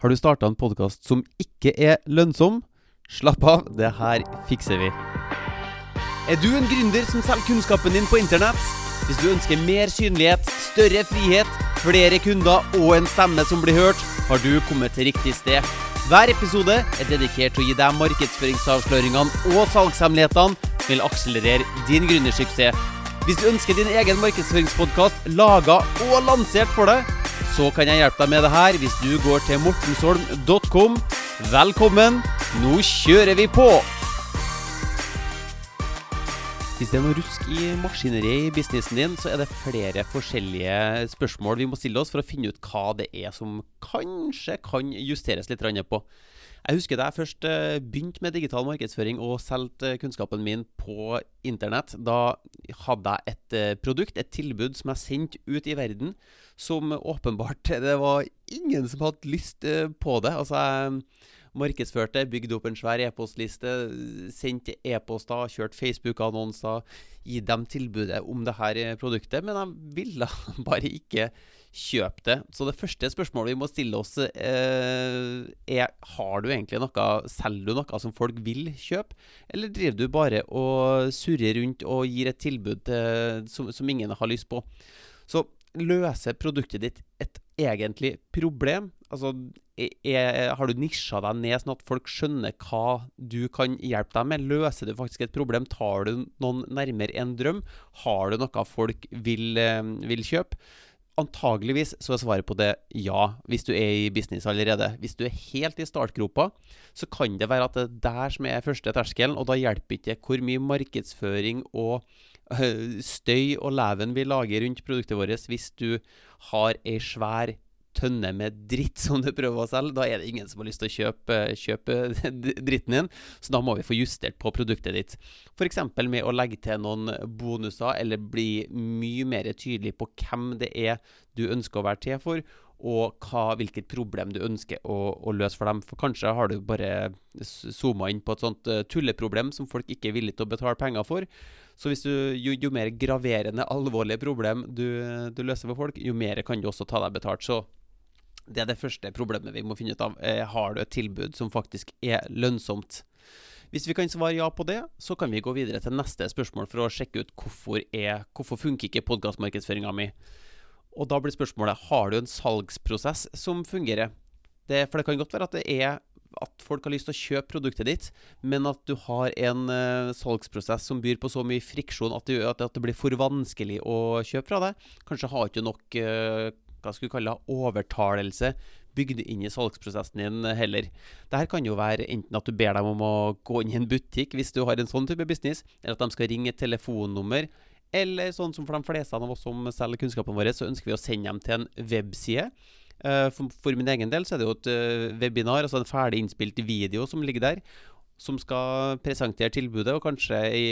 Har du starta en podkast som ikke er lønnsom? Slapp av, det her fikser vi. Er du en gründer som selger kunnskapen din på internett? Hvis du ønsker mer synlighet, større frihet, flere kunder og en stemme som blir hørt, har du kommet til riktig sted. Hver episode er dedikert til å gi deg markedsføringsavsløringene og salgshemmelighetene som vil akselerere din gründersuksess. Hvis du ønsker din egen markedsføringspodkast laga og lansert for deg, så kan jeg hjelpe deg med det her hvis du går til mortensholm.com. Velkommen, nå kjører vi på! Hvis det er noe rusk i maskineriet i businessen din, så er det flere forskjellige spørsmål vi må stille oss for å finne ut hva det er som kanskje kan justeres litt på. Jeg husker da jeg først begynte med digital markedsføring og solgte kunnskapen min på internett. Da hadde jeg et produkt, et tilbud, som jeg sendte ut i verden, som åpenbart Det var ingen som hadde lyst på det. Altså, jeg markedsførte, bygde opp en svær e-postliste, sendte e-poster, kjørte Facebook-annonser, gi dem tilbudet om det her produktet, men de ville bare ikke kjøpe det. Så det første spørsmålet vi må stille oss, eh, er har du egentlig noe Selger du noe som folk vil kjøpe, eller driver du bare og surrer rundt og gir et tilbud til, som, som ingen har lyst på? Så løser produktet ditt et egentlig problem? Altså, er, har du nisja deg ned sånn at folk skjønner hva du kan hjelpe dem med? Løser du faktisk et problem? Tar du noen nærmere en drøm? Har du noe folk vil, vil kjøpe? Antageligvis så er svaret på det ja, hvis du er i business allerede. Hvis du er helt i startgropa, så kan det være at det er der som er første terskelen, og da hjelper ikke hvor mye markedsføring og støy og leven vi lager rundt produktet vårt hvis du har ei svær tønne med dritt som du prøver å selge, da er det ingen som har lyst til å kjøpe, kjøpe dritten din. Så da må vi få justert på produktet ditt. F.eks. med å legge til noen bonuser, eller bli mye mer tydelig på hvem det er du ønsker å være til for, og hva, hvilket problem du ønsker å, å, løse for dem. For kanskje har du bare zooma inn på et sånt tulleproblem som folk ikke er villige til å betale penger for. Så du, jo, jo mer graverende, alvorlige problem du, du løser for folk, jo mer kan du også ta deg betalt. Så det er det første problemet vi må finne ut av. Eh, har du et tilbud som faktisk er lønnsomt? Hvis vi kan svare ja på det, så kan vi gå videre til neste spørsmål for å sjekke ut hvorfor, er, hvorfor funker ikke podkastmarkedsføringa mi. Og da blir spørsmålet har du en salgsprosess som fungerer. Det, for det kan godt være at det er at folk har lyst til å kjøpe produktet ditt, men at du har en uh, salgsprosess som byr på så mye friksjon at, du, at, det blir for vanskelig å kjøpe fra deg. Kanskje har ikke nok uh, hva skal vi kalle det, overtalelse bygd inn i salgsprosessen din heller. Dette kan jo være enten at du ber dem om å gå inn i en butikk hvis du har en sånn type business, eller at de skal ringe et telefonnummer. Eller sånn som for de fleste av oss som selger kunnskapen vår, så ønsker vi å sende dem til en webside. Uh, for, for, min egen del så er det jo et uh, webinar, altså en ferdig innspilt video som ligger der som skal presentere tilbudet, og kanskje i,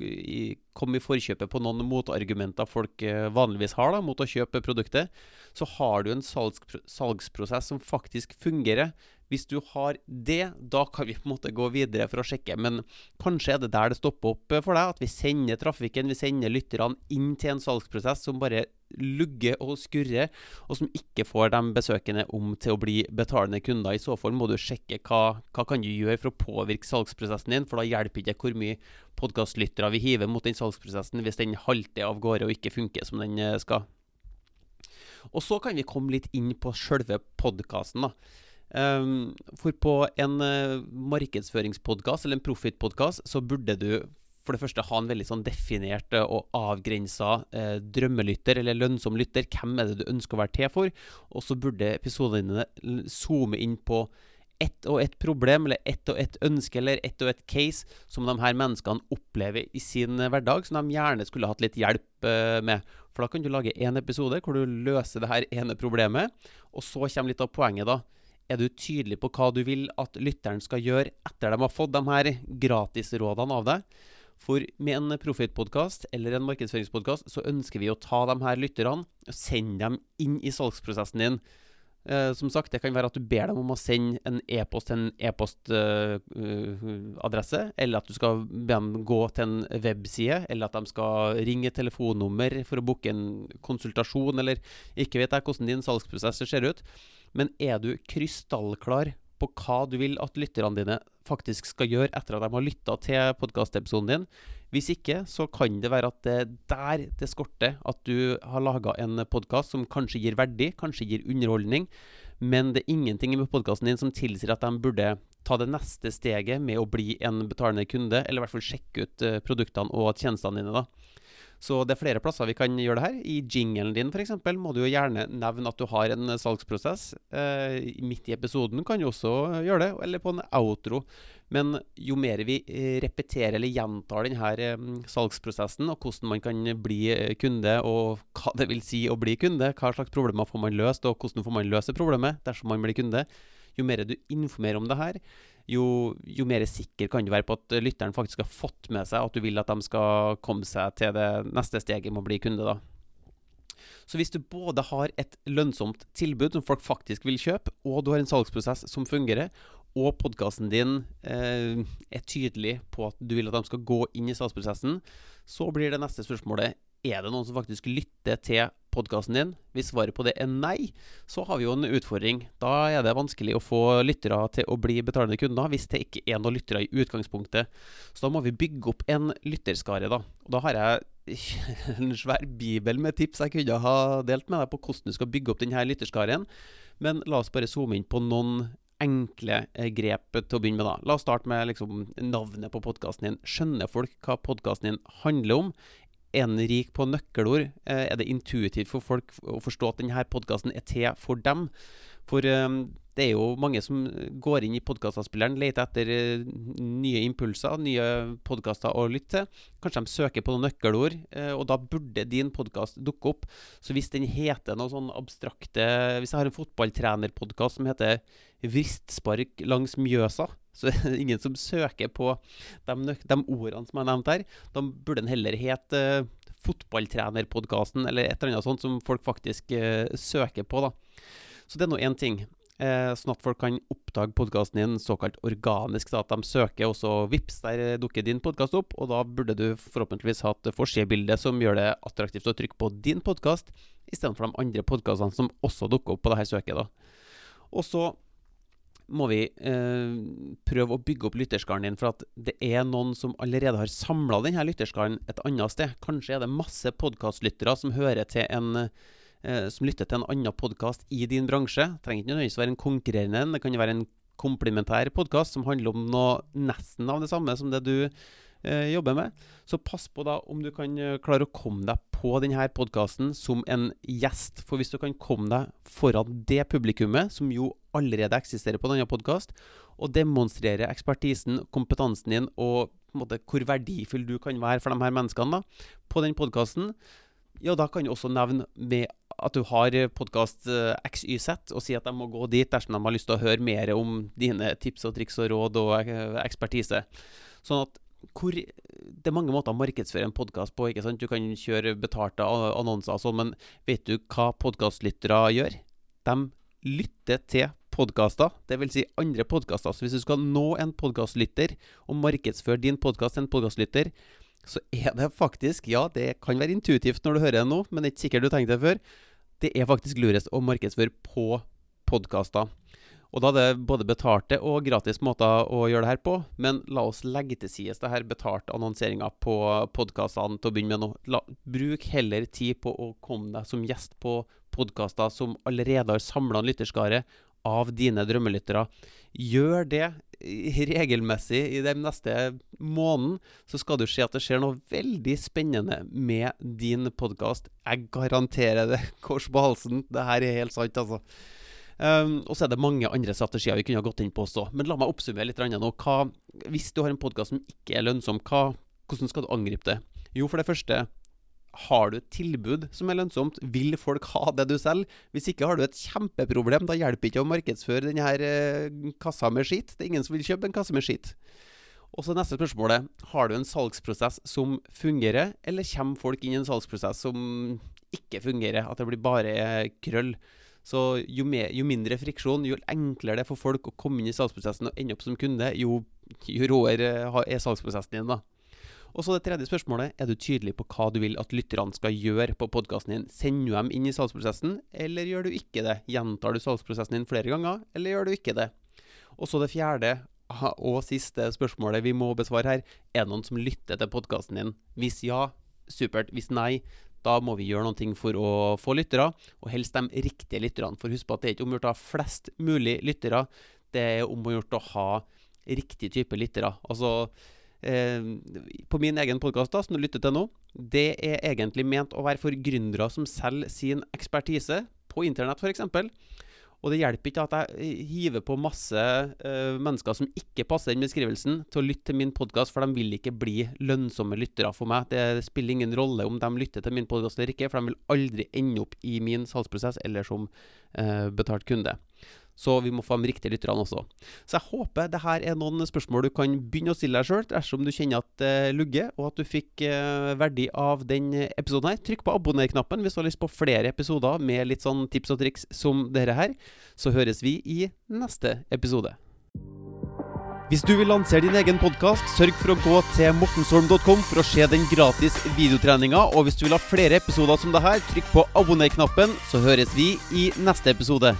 i, komme i forkjøpet på noen motargumenter folk eh, vanligvis har da, mot å kjøpe produktet, så har du en salgs, salgsprosess som faktisk fungerer. Hvis du har det, da kan vi på en måte gå videre for å sjekke. Men kanskje er det der det stopper opp for deg. At vi sender trafikken, vi sender lytterne inn til en salgsprosess som bare lugger og skurrer, og som ikke får de besøkende om til å bli betalende kunder. I så fall må du sjekke hva, hva kan du gjøre for å påvirke salgsprosessen din, for da hjelper ikke hvor mye podkastlyttere vi hiver mot den salgsprosessen hvis den halter av gårde og ikke funker som den eh, skal. Og så kan vi komme litt inn på sjølve podkasten, da. Um, for på en uh, markedsføringspodkast eller en profitpodkast så burde du for det første ha en veldig sånn definert uh, og avgrensa eh, drømmelytter eller lønnsom lytter. Hvem er det du ønsker å være til for? Og så burde episodene dine zoome inn på ett og ett problem, eller ett og ett ønske, eller ett og ett case som de her menneskene opplever i sin hverdag, som de gjerne skulle hatt litt hjelp med. For da kan du lage én episode hvor du løser det her ene problemet, og så kommer litt av poenget, da. Er du tydelig på hva du vil at lytteren skal gjøre etter de har fått de her gratisrådene av deg? For med en profitpodkast eller en markedsføringspodkast så ønsker vi å ta de her lytterne og sende dem inn i salgsprosessen din. Uh, som sagt, det kan være at du ber dem om å sende en e-post til en e-postadresse, uh, eller at du skal be dem gå til en webside, eller at de skal ringe et telefonnummer for å booke en konsultasjon, eller ikke vet jeg hvordan din salgsprosess ser ut. Men er du krystallklar på hva du vil at lytterne dine faktisk skal gjøre etter at de har lytta til podkastepisoden din? Hvis ikke, så kan det være at det er der det skorter. At du har laga en podkast som kanskje gir verdi, kanskje gir underholdning, men det er ingenting med podkasten din som tilsier at de burde ta det neste steget med å bli en betalende kunde, eller i hvert fall sjekke ut uh, produktene og tjenestene dine. da. Så det er flere plasser vi kan gjøre det her. I jinglen din f.eks. må du jo gjerne nevne at du har en salgsprosess. Eh, midt i episoden kan du også gjøre det, eller på en outro. Men jo mer vi eh, repeterer eller gjentar denne eh, salgsprosessen, og hvordan man kan bli eh, kunde, og hva det vil si å bli kunde, hva slags problemer får man løst, og hvordan får man løse problemet dersom man blir kunde, jo mer du informerer om det her, jo, jo, mer sikker kan du være på at lytteren faktisk har fått med seg at du vil at de skal komme seg til det neste steget med å bli kunde. da. Så hvis du både har et lønnsomt tilbud som folk faktisk vil kjøpe, og du har en salgsprosess som fungerer, og podkasten din eh, er tydelig på at du vil at de skal gå inn i salgsprosessen, så blir det neste spørsmålet er det noen som faktisk lytter til podkasten din? Hvis svaret på det er nei, så har vi jo en utfordring. Da er det vanskelig å få lyttere til å bli betalende kunder, hvis det ikke er noen lyttere i utgangspunktet. Så da må vi bygge opp en lytterskare, da. Og da har jeg en svær bibel med tips jeg kunne ha delt med deg på hvordan du skal bygge opp denne lytterskaren. Men la oss bare zoome inn på noen enkle eh, grep til å begynne med. da. La oss starte med liksom, navnet på podkasten din. Skjønner folk hva podkasten din handler om? Er rik på nøkkelord? Eh, er det intuitivt for folk å forstå at denne podkasten er til for dem? For um, det er jo mange som går inn i podkastavspilleren, leter etter uh, nye impulser, nye podkaster å lytte til. Kanskje de søker på noen nøkkelord, uh, og da burde din podkast dukke opp. Så hvis den heter noe sånn abstrakte Hvis jeg har en fotballtrenerpodkast som heter 'Vristspark langs Mjøsa', så det er ingen som søker på de, de ordene som jeg nevnte nevnt her. Da burde den heller hete uh, Fotballtrenerpodkasten, eller et eller annet sånt som folk faktisk uh, søker på. da. Så det er nå én ting. Eh, sånn at folk kan oppdage podkasten din såkalt organisk. Da, at de søker, og så vips, der dukker din podkast opp. Og da burde du forhåpentligvis ha et forsidebilde som gjør det attraktivt å trykke på din podkast, istedenfor de andre podkastene som også dukker opp på dette søket. da. Og så må vi eh, prøve å bygge opp lytterskaren din, for at det er noen som allerede har samla denne lytterskaren et annet sted. Kanskje er det masse podkastlyttere som hører til en som lytter til en annen podkast i din bransje. Det trenger ikke nødvendigvis være en konkurrerende en, det kan jo være en komplementær podkast som handler om noe nesten av det samme som det du eh, jobber med. Så pass på da om du kan eh, klare å komme deg på denne podkasten som en gjest. For hvis du kan komme deg foran det publikummet, som jo allerede eksisterer på denne podkast, og demonstrere ekspertisen, kompetansen din og en måte, hvor verdifull du kan være for de her menneskene da, på den podkasten, ja, da kan du også nevne med at du har podkast eh, XYZ, og si at de må gå dit dersom de har lyst til å høre mer om dine tips og triks og råd og eh, ekspertise. Sånn at hvor, det er mange måter å markedsføre en podkast på. ikke sant? Du kan kjøre betalte annonser og sånn, men vet du hva podkastlyttere gjør? De lytter til podkaster, dvs. Si andre podkaster. Så hvis du skal nå en podkastlytter og markedsføre din podkast til en podkastlytter, så er det faktisk Ja, det kan være intuitivt når du hører det nå, men det er ikke sikkert du tenkte det før. Det er faktisk lurest å markedsføre på podkaster. Og da er det både betalte og gratis måter å gjøre det her på. Men la oss legge til side det her betalte annonseringa på podkastene til å begynne med nå. La, bruk heller tid på å komme deg som gjest på podkaster som allerede har samla en lytterskare av dine drømmelyttere. Gjør det regelmessig i den neste måneden, så skal du se at det skjer noe veldig spennende med din podkast. Jeg garanterer det. Kors på halsen. Det her er helt sant, altså. Um, og så er det mange andre strategier vi kunne ha gått inn på også. Men la meg oppsummere litt nå. Hva, hvis du har en podkast som ikke er lønnsom, hva, hvordan skal du angripe det? Jo, for det første har du et tilbud som er lønnsomt? Vil folk ha det du selger? Hvis ikke har du et kjempeproblem. Da hjelper ikke å markedsføre denne her kassa med skitt. Det er ingen som vil kjøpe en kasse med skitt. Og så neste spørsmålet. Har du en salgsprosess som fungerer, eller kommer folk inn i en salgsprosess som ikke fungerer? At det blir bare krøll? Så jo, mer, jo, mindre friksjon, jo enklere det er for folk å komme inn i salgsprosessen og ende opp som kunde, jo, jo råere er salgsprosessen din. da. Og så det tredje spørsmålet. Er du tydelig på hva du vil at lytterne skal gjøre på podkasten din? Sender du dem inn i salgsprosessen, eller gjør du ikke det? Gjentar du salgsprosessen din flere ganger, eller gjør du ikke det? Og så det fjerde og siste spørsmålet vi må besvare her. Er det noen som lytter til podkasten din? Hvis ja, supert. Hvis nei, da må vi gjøre noe for å få lyttere, og helst de riktige lytterne. For husk på at det er ikke om å ha flest mulig lyttere, det er om å å ha riktig type lyttere. Altså eh, på min egen podkast, som du lytter til nå, det er egentlig ment å være for gründere som selger sin ekspertise på internett, f.eks. Og det hjelper ikke at jeg hiver på masse uh, mennesker som ikke passer den beskrivelsen, til å lytte til min podkast, for de vil ikke bli lønnsomme lyttere for meg. Det spiller ingen rolle om de lytter til min podkast eller ikke, for de vil aldri ende opp i min salgsprosess eller som uh, betalt kunde. Så vi må få de riktige lytterne også. Så jeg håper det her er noen spørsmål du kan begynne å stille deg sjøl dersom du kjenner at det uh, lugger, og at du fikk uh, verdi av den episoden her. Trykk på abonner-knappen hvis du har lyst på flere episoder med litt sånn tips og triks som dette her. Så høres vi i neste episode. Hvis du vil lansere din egen podkast, sørg for å gå til mortensholm.com for å se den gratis videotreninga. Og hvis du vil ha flere episoder som det her, trykk på abonner-knappen, så høres vi i neste episode.